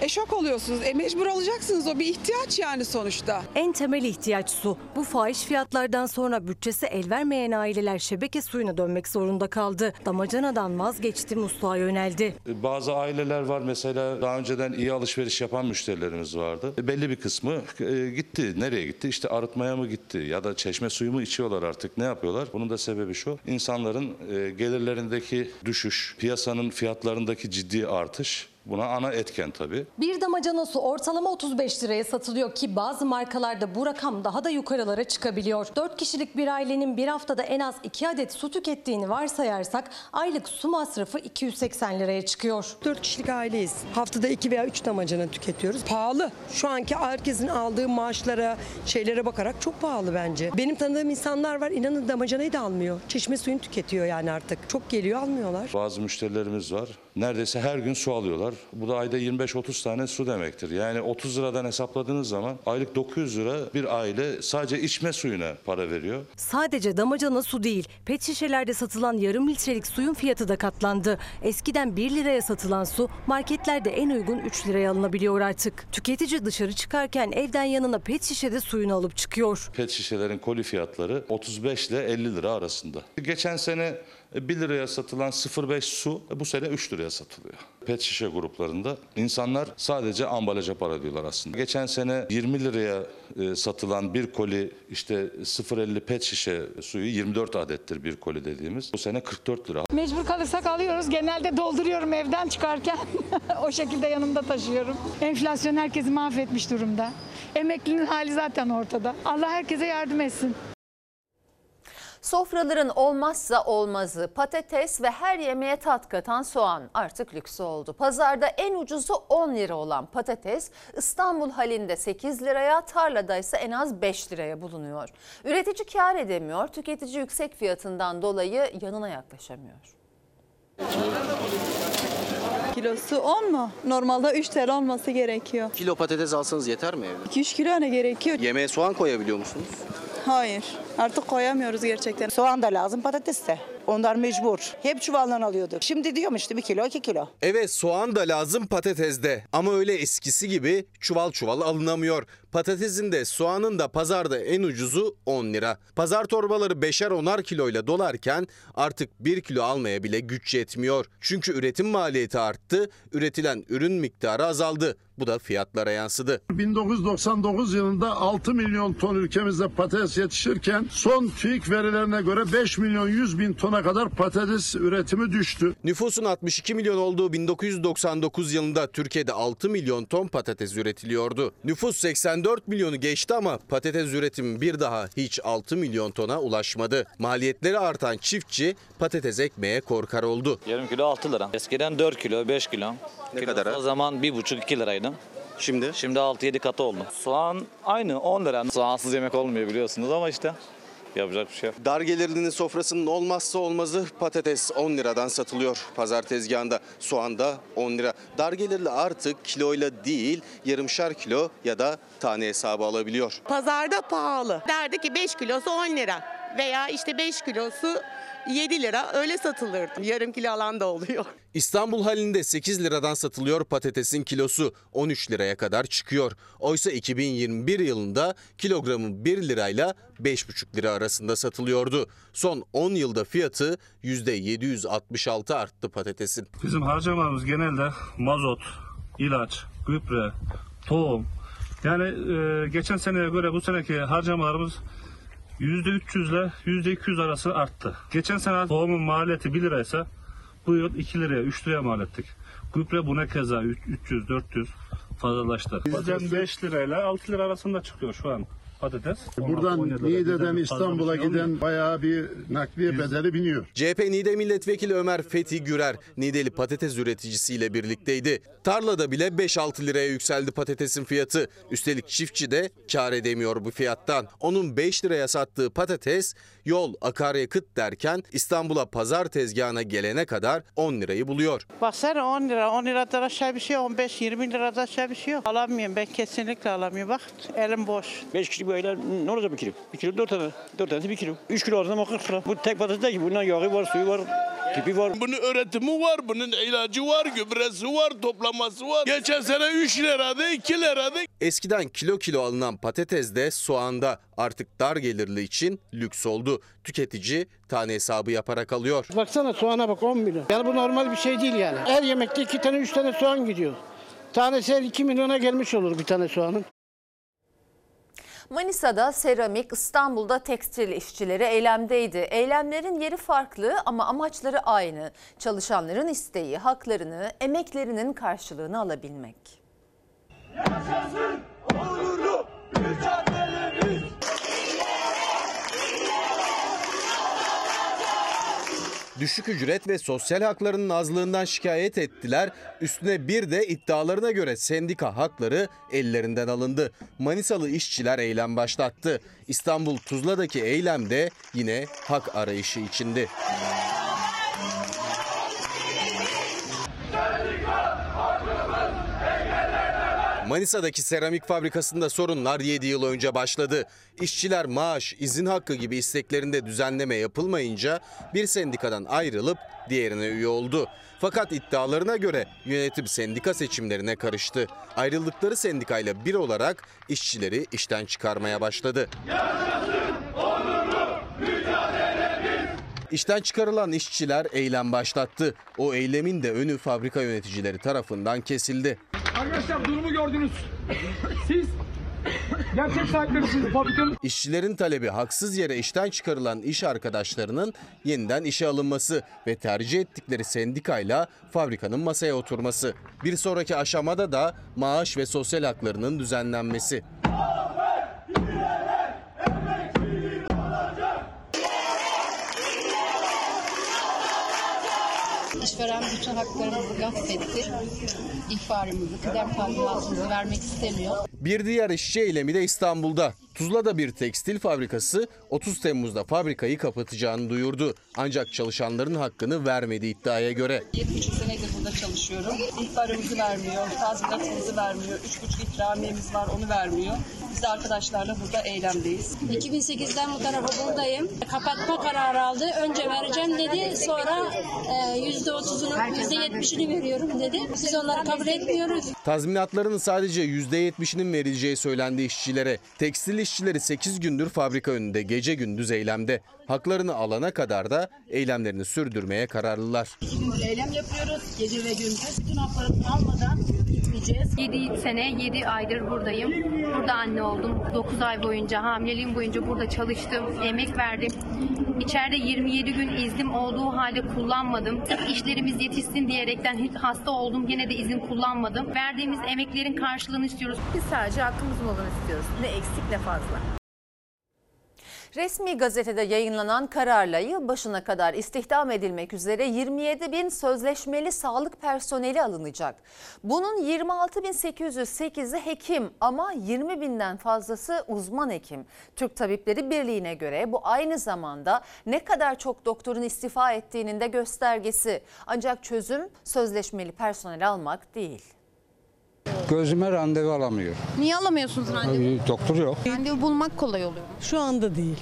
E şok oluyorsunuz. E mecbur alacaksınız o bir ihtiyaç yani sonuçta. En temel ihtiyaç su. Bu fahiş fiyatlardan sonra bütçesi el vermeyen aileler şebeke suyuna dönmek zorunda kaldı. Damacanadan vazgeçti musluğa yöneldi. E, Bazı aileler var mesela daha önceden iyi alışveriş yapan müşterilerimiz vardı. E, Belli bir kısmı e, gitti. Nereye gitti? İşte arıtmaya mı gitti ya da çeşme suyu mu içiyorlar artık ne yapıyorlar? Bunun da sebebi şu. İnsanların gelirlerindeki düşüş, piyasanın fiyatlarındaki ciddi artış buna ana etken tabii. Bir damacana su ortalama 35 liraya satılıyor ki bazı markalarda bu rakam daha da yukarılara çıkabiliyor. 4 kişilik bir ailenin bir haftada en az 2 adet su tükettiğini varsayarsak aylık su masrafı 280 liraya çıkıyor. 4 kişilik aileyiz. Haftada 2 veya 3 damacana tüketiyoruz. Pahalı. Şu anki herkesin aldığı maaşlara, şeylere bakarak çok pahalı bence. Benim tanıdığım insanlar var inanın damacanayı da almıyor. Çeşme suyunu tüketiyor yani artık. Çok geliyor almıyorlar. Bazı müşterilerimiz var. Neredeyse her gün su alıyorlar. Bu da ayda 25-30 tane su demektir. Yani 30 liradan hesapladığınız zaman aylık 900 lira bir aile sadece içme suyuna para veriyor. Sadece damacana su değil, pet şişelerde satılan yarım litrelik suyun fiyatı da katlandı. Eskiden 1 liraya satılan su marketlerde en uygun 3 liraya alınabiliyor artık. Tüketici dışarı çıkarken evden yanına pet şişede suyunu alıp çıkıyor. Pet şişelerin koli fiyatları 35 ile 50 lira arasında. Geçen sene 1 liraya satılan 0.5 su bu sene 3 liraya satılıyor. Pet şişe gruplarında insanlar sadece ambalaja para diyorlar aslında. Geçen sene 20 liraya e, satılan bir koli işte 0.50 pet şişe suyu 24 adettir bir koli dediğimiz. Bu sene 44 lira. Mecbur kalırsak alıyoruz. Genelde dolduruyorum evden çıkarken. [laughs] o şekilde yanımda taşıyorum. Enflasyon herkesi mahvetmiş durumda. Emeklinin hali zaten ortada. Allah herkese yardım etsin. Sofraların olmazsa olmazı patates ve her yemeğe tat katan soğan artık lüks oldu. Pazarda en ucuzu 10 lira olan patates İstanbul halinde 8 liraya, tarlada ise en az 5 liraya bulunuyor. Üretici kar edemiyor, tüketici yüksek fiyatından dolayı yanına yaklaşamıyor. Kilosu 10 mu? Normalde 3 TL olması gerekiyor. Kilo patates alsanız yeter mi evde? 2-3 kilo ne gerekiyor? Yemeğe soğan koyabiliyor musunuz? Hayır. Artık koyamıyoruz gerçekten. Soğan da lazım, patates de. Onlar mecbur. Hep çuvaldan alıyorduk. Şimdi diyorum işte bir kilo, iki kilo. Evet soğan da lazım patates de ama öyle eskisi gibi çuval çuval alınamıyor. Patatesin de soğanın da pazarda en ucuzu 10 lira. Pazar torbaları 5'er 10'ar kiloyla dolarken artık 1 kilo almaya bile güç yetmiyor. Çünkü üretim maliyeti arttı, üretilen ürün miktarı azaldı. Bu da fiyatlara yansıdı. 1999 yılında 6 milyon ton ülkemizde patates yetişirken son TÜİK verilerine göre 5 milyon 100 bin tona kadar patates üretimi düştü. Nüfusun 62 milyon olduğu 1999 yılında Türkiye'de 6 milyon ton patates üretiliyordu. Nüfus 84 milyonu geçti ama patates üretimi bir daha hiç 6 milyon tona ulaşmadı. Maliyetleri artan çiftçi patates ekmeye korkar oldu. Yarım kilo 6 lira. Eskiden 4 kilo, 5 kilo. Ne kadar ha? O zaman 1,5-2 liraydı. Şimdi? Şimdi 6-7 katı oldu. Soğan aynı 10 lira. Soğansız yemek olmuyor biliyorsunuz ama işte yapacak bir şey yok. Dar gelirlinin sofrasının olmazsa olmazı patates 10 liradan satılıyor pazar tezgahında. Soğan da 10 lira. Dar gelirli artık kiloyla değil yarımşar kilo ya da tane hesabı alabiliyor. Pazarda pahalı. Derdi ki 5 kilosu 10 lira veya işte 5 kilosu 7 lira öyle satılırdı. Yarım kilo alan da oluyor. İstanbul halinde 8 liradan satılıyor patatesin kilosu 13 liraya kadar çıkıyor. Oysa 2021 yılında kilogramı 1 lirayla 5,5 lira arasında satılıyordu. Son 10 yılda fiyatı %766 arttı patatesin. Bizim harcamalarımız genelde mazot, ilaç, gübre, tohum. Yani e, geçen seneye göre bu seneki harcamalarımız %300 ile %200 arası arttı. Geçen sene tohumun maliyeti 1 liraysa bu yıl 2 liraya 3 liraya mal ettik. Gübre buna keza 300-400 fazlalaştı. Bizden 5 lirayla 6 lira arasında çıkıyor şu an patates. Buradan Niğde'den İstanbul'a giden bayağı bir nakliye bedeli biniyor. CHP Niğde Milletvekili Ömer Fethi Gürer, Niğdeli patates üreticisiyle birlikteydi. Tarlada bile 5-6 liraya yükseldi patatesin fiyatı. Üstelik çiftçi de kar edemiyor bu fiyattan. Onun 5 liraya sattığı patates yol, akaryakıt derken İstanbul'a pazar tezgahına gelene kadar 10 lirayı buluyor. Baksana 10 lira, 10 liradan aşağı bir şey, 15-20 liradan aşağı bir şey yok. Alamıyorum, ben kesinlikle alamıyorum. Bak elim boş. 5 kişilik bir aile ne olacak bir kilo? Bir kilo 4 tane. 4 tanesi 1 kilo. 3 kilo alsam o 40 lira. Bu tek patates değil ki. Bundan yağı var, suyu var, tipi var. Bunun üretimi var, bunun ilacı var, gübresi var, toplaması var. Geçen sene 3 liraydı, 2 liraydı. Eskiden kilo kilo alınan patates de soğanda artık dar gelirli için lüks oldu. Tüketici tane hesabı yaparak alıyor. Baksana soğana bak 10 milyon. Yani bu normal bir şey değil yani. Her yemekte 2 tane 3 tane soğan gidiyor. Tanesi her 2 milyona gelmiş olur bir tane soğanın. Manisa'da seramik, İstanbul'da tekstil işçileri eylemdeydi. Eylemlerin yeri farklı ama amaçları aynı. Çalışanların isteği, haklarını, emeklerinin karşılığını alabilmek. Yaşasın onurlu mücadelemiz. Düşük ücret ve sosyal haklarının azlığından şikayet ettiler. Üstüne bir de iddialarına göre sendika hakları ellerinden alındı. Manisalı işçiler eylem başlattı. İstanbul Tuzla'daki eylem de yine hak arayışı içindi. Sendika hakları Manisa'daki seramik fabrikasında sorunlar 7 yıl önce başladı. İşçiler maaş, izin hakkı gibi isteklerinde düzenleme yapılmayınca bir sendikadan ayrılıp diğerine üye oldu. Fakat iddialarına göre yönetim sendika seçimlerine karıştı. Ayrıldıkları sendikayla bir olarak işçileri işten çıkarmaya başladı. İşten çıkarılan işçiler eylem başlattı. O eylemin de önü fabrika yöneticileri tarafından kesildi. Arkadaşlar durumu gördünüz. Siz gerçek sahiplerisiniz fabrikanın. İşçilerin talebi haksız yere işten çıkarılan iş arkadaşlarının yeniden işe alınması ve tercih ettikleri sendikayla fabrikanın masaya oturması. Bir sonraki aşamada da maaş ve sosyal haklarının düzenlenmesi. İşveren bütün haklarımızı gasp etti. İhbarımızı, kıdem tazminatımızı vermek istemiyor. Bir diğer işçi eylemi de İstanbul'da. Tuzla'da bir tekstil fabrikası 30 Temmuz'da fabrikayı kapatacağını duyurdu. Ancak çalışanların hakkını vermedi iddiaya göre. 7,5 senedir burada çalışıyorum. İhbarımızı vermiyor, tazminatımızı vermiyor. 3,5 ikramiyemiz var, onu vermiyor. Biz de arkadaşlarla burada eylemdeyiz. 2008'den bu tarafa buradayım. Kapatma kararı aldı. Önce vereceğim dedi. Sonra e, %30'unu, %70'ini veriyorum dedi. Biz onları kabul etmiyoruz. Tazminatların sadece %70'inin verileceği söylendi işçilere. Tekstil işçileri 8 gündür fabrika önünde gece gündüz eylemde. Haklarını alana kadar da eylemlerini sürdürmeye kararlılar. Eylem yapıyoruz gece ve gündüz. Bütün haklarını almadan gitmeyeceğiz. 7 sene 7 aydır buradayım. Burada anne oldum. 9 ay boyunca hamileliğim boyunca burada çalıştım. Emek verdim. İçeride 27 gün iznim olduğu halde kullanmadım. Sırf işlerimiz yetişsin diyerekten hiç hasta oldum. Gene de izin kullanmadım. Verdiğimiz emeklerin karşılığını istiyoruz. Biz sadece hakkımızın olanı istiyoruz. Ne eksik ne fazla. Resmi gazetede yayınlanan kararla yılbaşına kadar istihdam edilmek üzere 27 bin sözleşmeli sağlık personeli alınacak. Bunun 26.808'i hekim ama 20 binden fazlası uzman hekim. Türk Tabipleri Birliği'ne göre bu aynı zamanda ne kadar çok doktorun istifa ettiğinin de göstergesi. Ancak çözüm sözleşmeli personel almak değil. Gözüme randevu alamıyor. Niye alamıyorsunuz randevu? Doktor yok. Randevu bulmak kolay oluyor. Şu anda değil.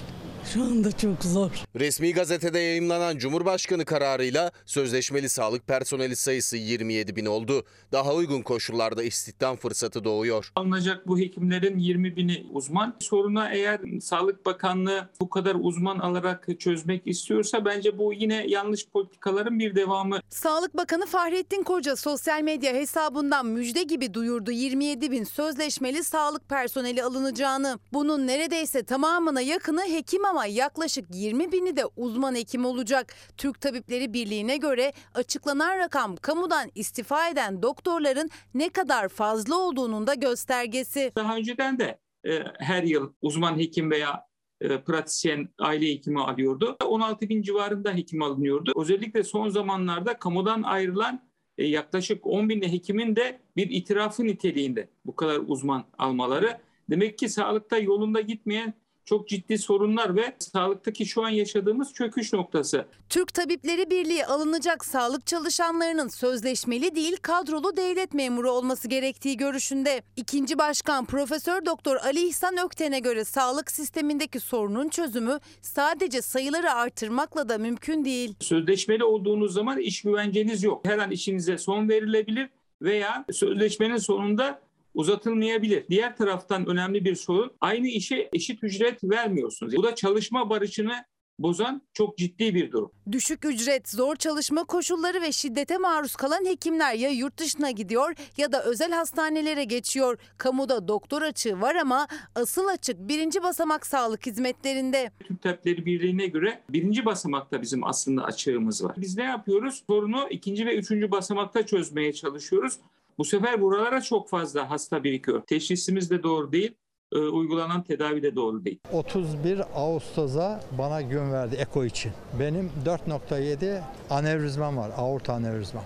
Şu anda çok zor. Resmi gazetede yayımlanan Cumhurbaşkanı kararıyla sözleşmeli sağlık personeli sayısı 27 bin oldu. Daha uygun koşullarda istihdam fırsatı doğuyor. Alınacak bu hekimlerin 20 bini uzman. Soruna eğer Sağlık Bakanlığı bu kadar uzman alarak çözmek istiyorsa bence bu yine yanlış politikaların bir devamı. Sağlık Bakanı Fahrettin Koca sosyal medya hesabından müjde gibi duyurdu 27 bin sözleşmeli sağlık personeli alınacağını. Bunun neredeyse tamamına yakını hekim ama yaklaşık 20 bini de uzman hekim olacak. Türk Tabipleri Birliği'ne göre açıklanan rakam kamudan istifa eden doktorların ne kadar fazla olduğunun da göstergesi. Daha önceden de e, her yıl uzman hekim veya e, pratisyen aile hekimi alıyordu. 16 bin civarında hekim alınıyordu. Özellikle son zamanlarda kamudan ayrılan e, yaklaşık 10 bin hekimin de bir itirafı niteliğinde bu kadar uzman almaları. Demek ki sağlıkta yolunda gitmeyen çok ciddi sorunlar ve sağlıktaki şu an yaşadığımız çöküş noktası. Türk Tabipleri Birliği alınacak sağlık çalışanlarının sözleşmeli değil kadrolu devlet memuru olması gerektiği görüşünde. İkinci Başkan Profesör Doktor Ali İhsan Ökten'e göre sağlık sistemindeki sorunun çözümü sadece sayıları artırmakla da mümkün değil. Sözleşmeli olduğunuz zaman iş güvenceniz yok. Her an işinize son verilebilir veya sözleşmenin sonunda uzatılmayabilir. Diğer taraftan önemli bir sorun aynı işe eşit ücret vermiyorsunuz. Bu da çalışma barışını bozan çok ciddi bir durum. Düşük ücret, zor çalışma koşulları ve şiddete maruz kalan hekimler ya yurt dışına gidiyor ya da özel hastanelere geçiyor. Kamuda doktor açığı var ama asıl açık birinci basamak sağlık hizmetlerinde. Türk Tabipleri Birliği'ne göre birinci basamakta bizim aslında açığımız var. Biz ne yapıyoruz? Sorunu ikinci ve üçüncü basamakta çözmeye çalışıyoruz. Bu sefer buralara çok fazla hasta birikiyor. Teşhisimiz de doğru değil, e, uygulanan tedavi de doğru değil. 31 Ağustos'a bana gün verdi eko için. Benim 4.7 anevrizmam var, aorta anevrizmam.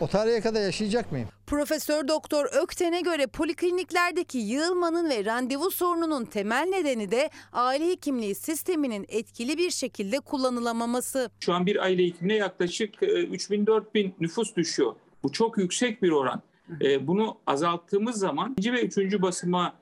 O tarihe kadar yaşayacak mıyım? Profesör Doktor Ökten'e göre polikliniklerdeki yığılmanın ve randevu sorununun temel nedeni de aile hekimliği sisteminin etkili bir şekilde kullanılamaması. Şu an bir aile hekimine yaklaşık 3000-4000 nüfus düşüyor. Bu çok yüksek bir oran. E, bunu azalttığımız zaman ikinci ve üçüncü basıma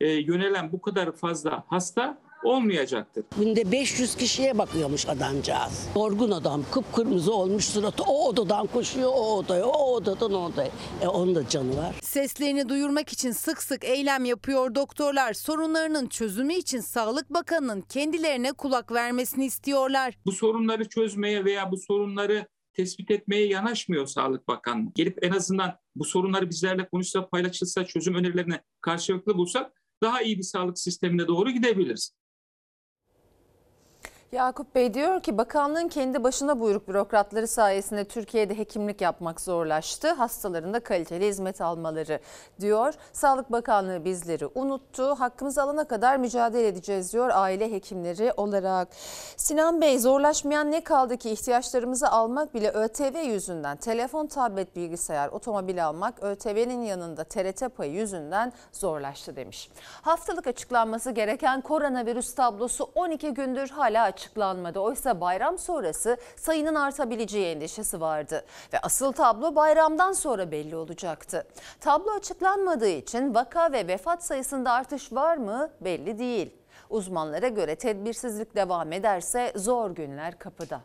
e, yönelen bu kadar fazla hasta olmayacaktır. Günde 500 kişiye bakıyormuş adamcağız. Yorgun adam, kıpkırmızı olmuş suratı. O odadan koşuyor o odaya, o odadan o odaya. E onun da canı var. Seslerini duyurmak için sık sık eylem yapıyor doktorlar. Sorunlarının çözümü için Sağlık Bakanı'nın kendilerine kulak vermesini istiyorlar. Bu sorunları çözmeye veya bu sorunları tespit etmeye yanaşmıyor Sağlık Bakanlığı. Gelip en azından bu sorunları bizlerle konuşsa, paylaşılsa, çözüm önerilerini karşılıklı bulsak daha iyi bir sağlık sistemine doğru gidebiliriz. Yakup Bey diyor ki bakanlığın kendi başına buyruk bürokratları sayesinde Türkiye'de hekimlik yapmak zorlaştı. Hastaların da kaliteli hizmet almaları diyor. Sağlık Bakanlığı bizleri unuttu. Hakkımızı alana kadar mücadele edeceğiz diyor aile hekimleri olarak. Sinan Bey zorlaşmayan ne kaldı ki ihtiyaçlarımızı almak bile ÖTV yüzünden telefon, tablet, bilgisayar, otomobil almak ÖTV'nin yanında TRT payı yüzünden zorlaştı demiş. Haftalık açıklanması gereken koronavirüs tablosu 12 gündür hala açıklanmadı. Oysa bayram sonrası sayının artabileceği endişesi vardı. Ve asıl tablo bayramdan sonra belli olacaktı. Tablo açıklanmadığı için vaka ve vefat sayısında artış var mı belli değil. Uzmanlara göre tedbirsizlik devam ederse zor günler kapıda.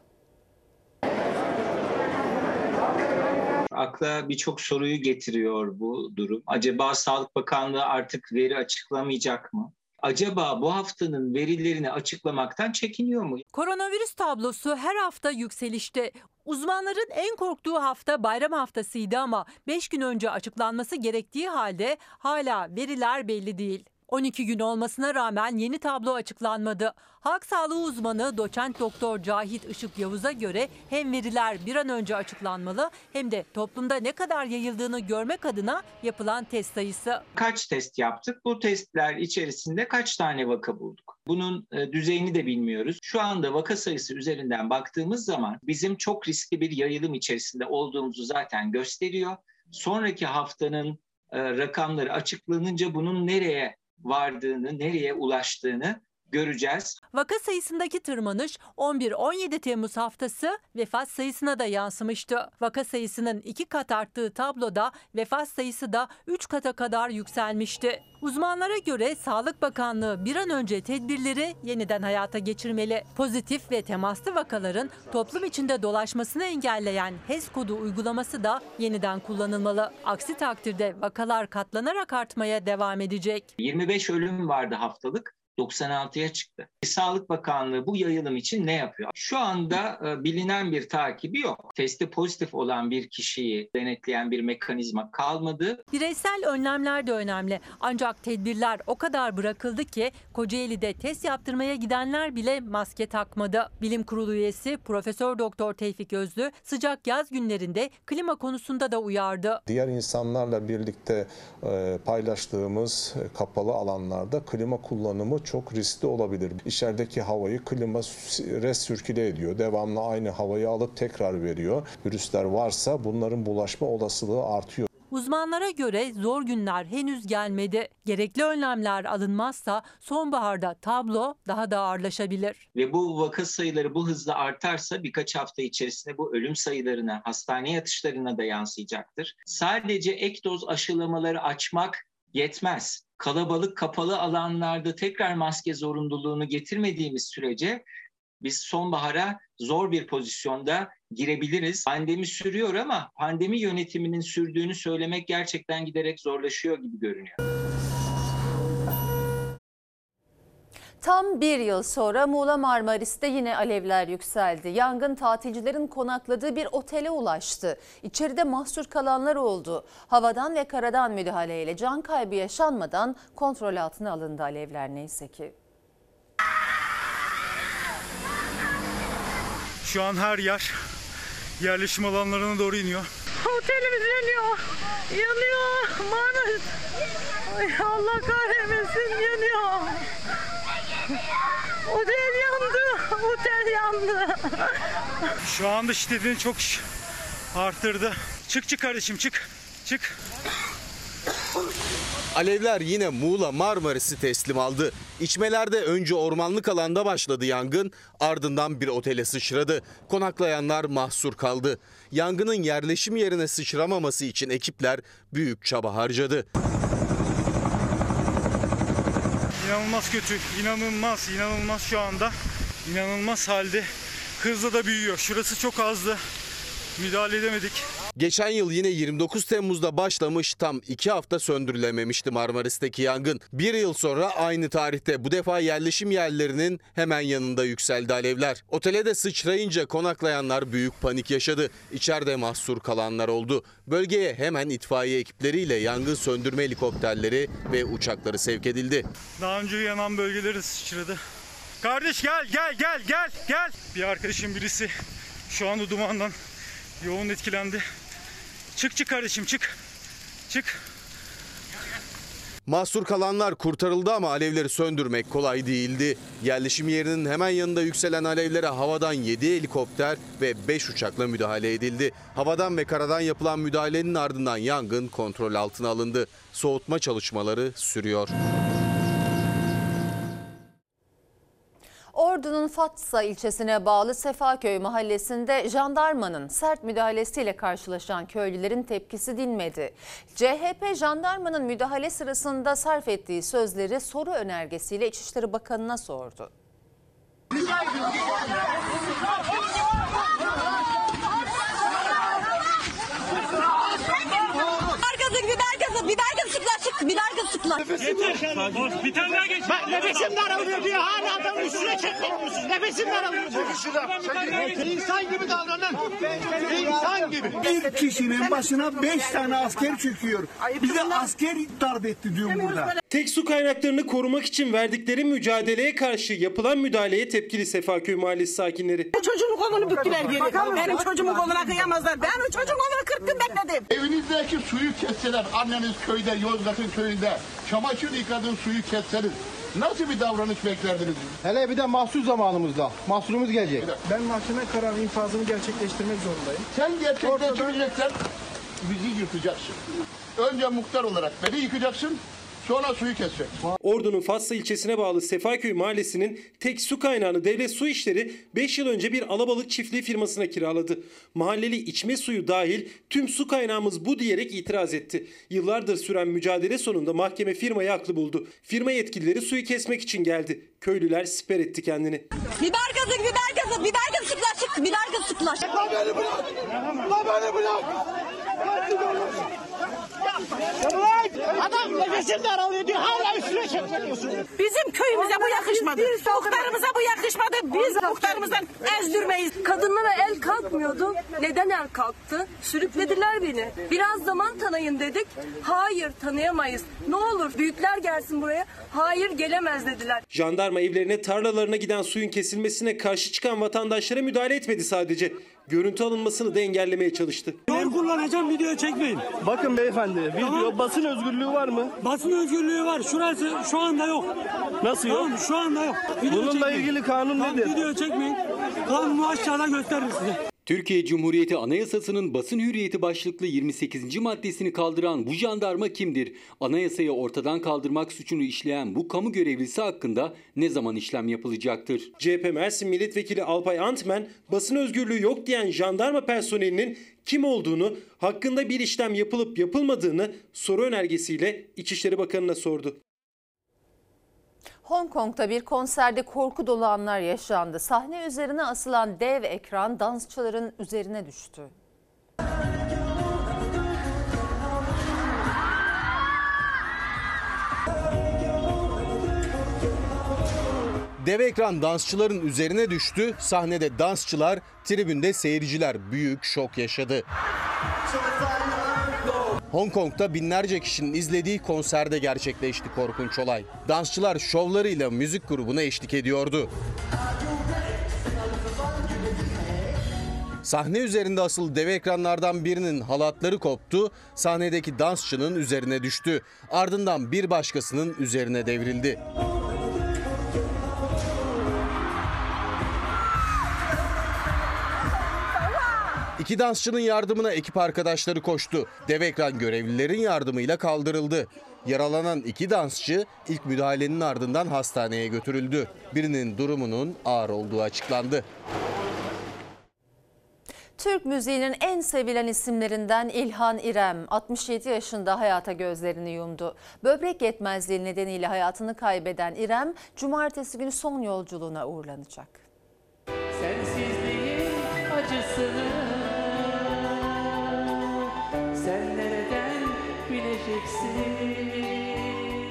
Akla birçok soruyu getiriyor bu durum. Acaba Sağlık Bakanlığı artık veri açıklamayacak mı? Acaba bu haftanın verilerini açıklamaktan çekiniyor mu? Koronavirüs tablosu her hafta yükselişte. Uzmanların en korktuğu hafta bayram haftasıydı ama 5 gün önce açıklanması gerektiği halde hala veriler belli değil. 12 gün olmasına rağmen yeni tablo açıklanmadı. Halk sağlığı uzmanı doçent doktor Cahit Işık Yavuz'a göre hem veriler bir an önce açıklanmalı hem de toplumda ne kadar yayıldığını görmek adına yapılan test sayısı. Kaç test yaptık? Bu testler içerisinde kaç tane vaka bulduk? Bunun e, düzeyini de bilmiyoruz. Şu anda vaka sayısı üzerinden baktığımız zaman bizim çok riskli bir yayılım içerisinde olduğumuzu zaten gösteriyor. Sonraki haftanın e, rakamları açıklanınca bunun nereye vardığını, nereye ulaştığını göreceğiz. Vaka sayısındaki tırmanış 11-17 Temmuz haftası vefat sayısına da yansımıştı. Vaka sayısının iki kat arttığı tabloda vefat sayısı da 3 kata kadar yükselmişti. Uzmanlara göre Sağlık Bakanlığı bir an önce tedbirleri yeniden hayata geçirmeli. Pozitif ve temaslı vakaların toplum içinde dolaşmasını engelleyen HES kodu uygulaması da yeniden kullanılmalı. Aksi takdirde vakalar katlanarak artmaya devam edecek. 25 ölüm vardı haftalık. 96'ya çıktı. Sağlık Bakanlığı bu yayılım için ne yapıyor? Şu anda e, bilinen bir takibi yok. Testi pozitif olan bir kişiyi denetleyen bir mekanizma kalmadı. Bireysel önlemler de önemli. Ancak tedbirler o kadar bırakıldı ki Kocaeli'de test yaptırmaya gidenler bile maske takmadı. Bilim Kurulu üyesi Profesör Doktor Tevfik Özlü sıcak yaz günlerinde klima konusunda da uyardı. Diğer insanlarla birlikte e, paylaştığımız e, kapalı alanlarda klima kullanımı çok riskli olabilir. İçerideki havayı klima resürküle ediyor. Devamlı aynı havayı alıp tekrar veriyor. Virüsler varsa bunların bulaşma olasılığı artıyor. Uzmanlara göre zor günler henüz gelmedi. Gerekli önlemler alınmazsa sonbaharda tablo daha da ağırlaşabilir. Ve bu vaka sayıları bu hızla artarsa birkaç hafta içerisinde bu ölüm sayılarına, hastane yatışlarına da yansıyacaktır. Sadece ek doz aşılamaları açmak yetmez. Kalabalık kapalı alanlarda tekrar maske zorunluluğunu getirmediğimiz sürece biz sonbahara zor bir pozisyonda girebiliriz. Pandemi sürüyor ama pandemi yönetiminin sürdüğünü söylemek gerçekten giderek zorlaşıyor gibi görünüyor. Tam bir yıl sonra Muğla Marmaris'te yine alevler yükseldi. Yangın tatilcilerin konakladığı bir otele ulaştı. İçeride mahsur kalanlar oldu. Havadan ve karadan müdahaleyle can kaybı yaşanmadan kontrol altına alındı alevler neyse ki. Şu an her yer yerleşim alanlarına doğru iniyor. Otelimiz yanıyor. Yanıyor. Marmaris. Ay Allah kahretmesin yanıyor. Otel yandı. Otel yandı. Şu anda şiddetini çok arttırdı. Çık çık kardeşim çık. Çık. Alevler yine Muğla Marmaris'i teslim aldı. İçmelerde önce ormanlık alanda başladı yangın, ardından bir otele sıçradı. Konaklayanlar mahsur kaldı. Yangının yerleşim yerine sıçramaması için ekipler büyük çaba harcadı. İnanılmaz kötü, inanılmaz, inanılmaz şu anda. İnanılmaz halde. Hızla da büyüyor. Şurası çok azdı. Müdahale edemedik. Geçen yıl yine 29 Temmuz'da başlamış tam 2 hafta söndürülememişti Marmaris'teki yangın. Bir yıl sonra aynı tarihte bu defa yerleşim yerlerinin hemen yanında yükseldi alevler. Otele de sıçrayınca konaklayanlar büyük panik yaşadı. İçeride mahsur kalanlar oldu. Bölgeye hemen itfaiye ekipleriyle yangın söndürme helikopterleri ve uçakları sevk edildi. Daha önce yanan bölgeleri sıçradı. Kardeş gel gel gel gel gel. Bir arkadaşım birisi şu anda dumandan yoğun etkilendi. Çık çık kardeşim çık. Çık. Mahsur kalanlar kurtarıldı ama alevleri söndürmek kolay değildi. Yerleşim yerinin hemen yanında yükselen alevlere havadan 7 helikopter ve 5 uçakla müdahale edildi. Havadan ve karadan yapılan müdahalenin ardından yangın kontrol altına alındı. Soğutma çalışmaları sürüyor. Ordu'nun Fatsa ilçesine bağlı Sefaköy mahallesinde jandarmanın sert müdahalesiyle karşılaşan köylülerin tepkisi dinmedi. CHP jandarmanın müdahale sırasında sarf ettiği sözleri soru önergesiyle İçişleri Bakanı'na sordu. Arkası biber gazı, biber biber gazı sıklar. Yeter. Bir tane daha geç. Bak nefesim daralıyor diyor. Hala adamın üstüne çekmiyor musunuz? Nefesim daralıyor. Çekil şuradan. İnsan gibi davranın. İnsan gibi. Bir kişinin başına beş tane asker çöküyor. Bize asker darp etti diyor burada. Tek su kaynaklarını korumak için verdikleri mücadeleye karşı yapılan müdahaleye tepkili Sefaköy Mahallesi sakinleri. Çocuğumun kolunu büktüler geri. Benim çocuğumun koluna kıyamazlar. Ben o çocuğun kolunu kırktım bekledim. Evinizdeki suyu kesseler, anneniz köyde, Yozgat'ın köyünde çamaşır yıkadığın suyu kesseniz nasıl bir davranış beklerdiniz? Hele bir de mahsus zamanımızda. Mahsurumuz gelecek. Ben mahkeme kararı infazını gerçekleştirmek zorundayım. Sen gerçekleştireceksen bizi yıkacaksın. Önce muhtar olarak beni yıkacaksın, sonra suyu keseceksin. Ordu'nun Fatsa ilçesine bağlı Sefaköy Mahallesi'nin tek su kaynağını Devlet Su İşleri 5 yıl önce bir alabalık çiftliği firmasına kiraladı. Mahalleli içme suyu dahil tüm su kaynağımız bu diyerek itiraz etti. Yıllardır süren mücadele sonunda mahkeme firmayı haklı buldu. Firma yetkilileri suyu kesmek için geldi. Köylüler siper etti kendini. Biber gazı, biber gazı, biber gazı sıklar çık, biber gazı sıklar. La beni bırak! La beni bırak! Adam nefesim daralıyor diyor. Hala üstüne çekmiyorsun. Bizim köyümüze bu yakışmadı. Muhtarımıza bu yakışmadı. Biz muhtarımızdan ezdirmeyiz. Kadınlara el kalkmıyordu. Neden el kalktı? Sürüklediler beni. Biraz zaman tanıyın dedik. Hayır tanıyamayız. Ne olur büyükler gelsin buraya. Hayır gelemez dediler. Jandarma evlerine tarlalarına giden suyun kesilmesine karşı çıkan vatandaşlara müdahale etmedi sadece. Görüntü alınmasını da engellemeye çalıştı. Ben kullanacağım video çekmeyin. Bakın beyefendi, video basın özgürlüğü var mı? Basın özgürlüğü var. Şurası şu anda yok. Nasıl yok? Tamam, şu anda yok. Video Bununla çekmeyin. ilgili kanun Tamam, nedir? Video çekmeyin. Kanunu aşağıda gösteririm size. Türkiye Cumhuriyeti Anayasası'nın basın hürriyeti başlıklı 28. maddesini kaldıran bu jandarma kimdir? Anayasayı ortadan kaldırmak suçunu işleyen bu kamu görevlisi hakkında ne zaman işlem yapılacaktır? CHP Mersin Milletvekili Alpay Antmen basın özgürlüğü yok diyen jandarma personelinin kim olduğunu, hakkında bir işlem yapılıp yapılmadığını soru önergesiyle İçişleri Bakanı'na sordu. Hong Kong'da bir konserde korku dolu anlar yaşandı. Sahne üzerine asılan dev ekran dansçıların üzerine düştü. Dev ekran dansçıların üzerine düştü. Sahnede dansçılar, tribünde seyirciler büyük şok yaşadı. Hong Kong'da binlerce kişinin izlediği konserde gerçekleşti korkunç olay. Dansçılar şovlarıyla müzik grubuna eşlik ediyordu. Sahne üzerinde asıl dev ekranlardan birinin halatları koptu, sahnedeki dansçının üzerine düştü. Ardından bir başkasının üzerine devrildi. İki dansçının yardımına ekip arkadaşları koştu. Dev ekran görevlilerin yardımıyla kaldırıldı. Yaralanan iki dansçı ilk müdahalenin ardından hastaneye götürüldü. Birinin durumunun ağır olduğu açıklandı. Türk müziğinin en sevilen isimlerinden İlhan İrem 67 yaşında hayata gözlerini yumdu. Böbrek yetmezliği nedeniyle hayatını kaybeden İrem cumartesi günü son yolculuğuna uğurlanacak. Sensizliğin acısını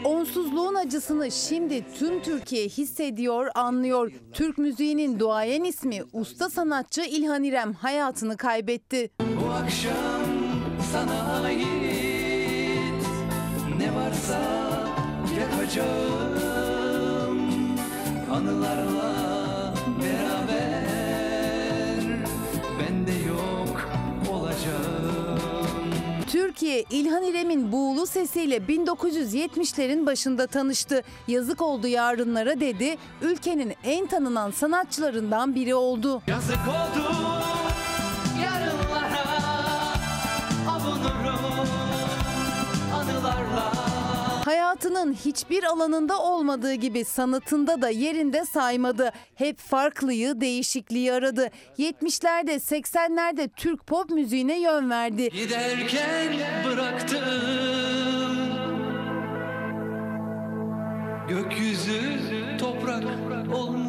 Onsuzluğun acısını şimdi tüm Türkiye hissediyor, anlıyor. Türk müziğinin duayen ismi usta sanatçı İlhan İrem hayatını kaybetti. Bu akşam sana ait ne varsa yakacağım anılarla Türkiye İlhan İrem'in buğulu sesiyle 1970'lerin başında tanıştı. Yazık oldu yarınlara dedi. Ülkenin en tanınan sanatçılarından biri oldu. Yazık oldu Hayatının hiçbir alanında olmadığı gibi sanatında da yerinde saymadı. Hep farklıyı, değişikliği aradı. 70'lerde, 80'lerde Türk pop müziğine yön verdi. Giderken bıraktım Gökyüzü toprak olmuş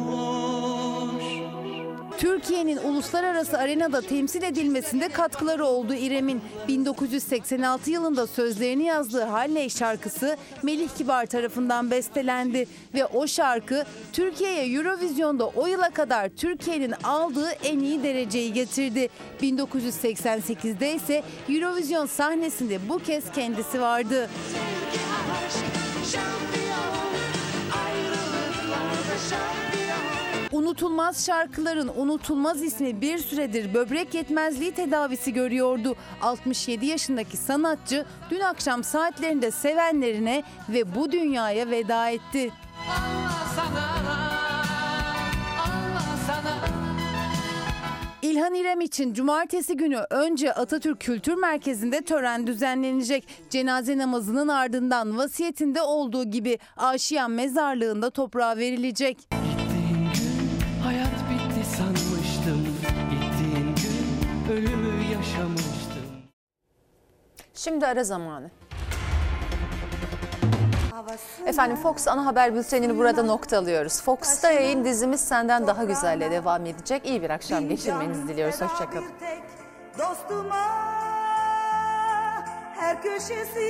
Türkiye'nin uluslararası arenada temsil edilmesinde katkıları oldu İrem'in. 1986 yılında sözlerini yazdığı Halley şarkısı Melih Kibar tarafından bestelendi ve o şarkı Türkiye'ye Eurovision'da o yıla kadar Türkiye'nin aldığı en iyi dereceyi getirdi. 1988'de ise Eurovision sahnesinde bu kez kendisi vardı. Unutulmaz şarkıların unutulmaz ismi bir süredir böbrek yetmezliği tedavisi görüyordu. 67 yaşındaki sanatçı dün akşam saatlerinde sevenlerine ve bu dünyaya veda etti. İlhan İrem için cumartesi günü önce Atatürk Kültür Merkezi'nde tören düzenlenecek. Cenaze namazının ardından vasiyetinde olduğu gibi Aşiyan Mezarlığı'nda toprağa verilecek. Ölümü yaşamıştım Şimdi ara zamanı. Efendim Fox ana haber bültenini burada nokta alıyoruz. Fox'ta yayın dizimiz Senden Daha Güzel'le devam edecek. İyi bir akşam geçirmenizi diliyoruz. Hoşçakalın. Dostuma her köşesi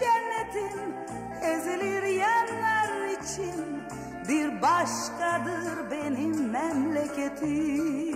cennetin ezilir yerler için bir başkadır benim memleketim.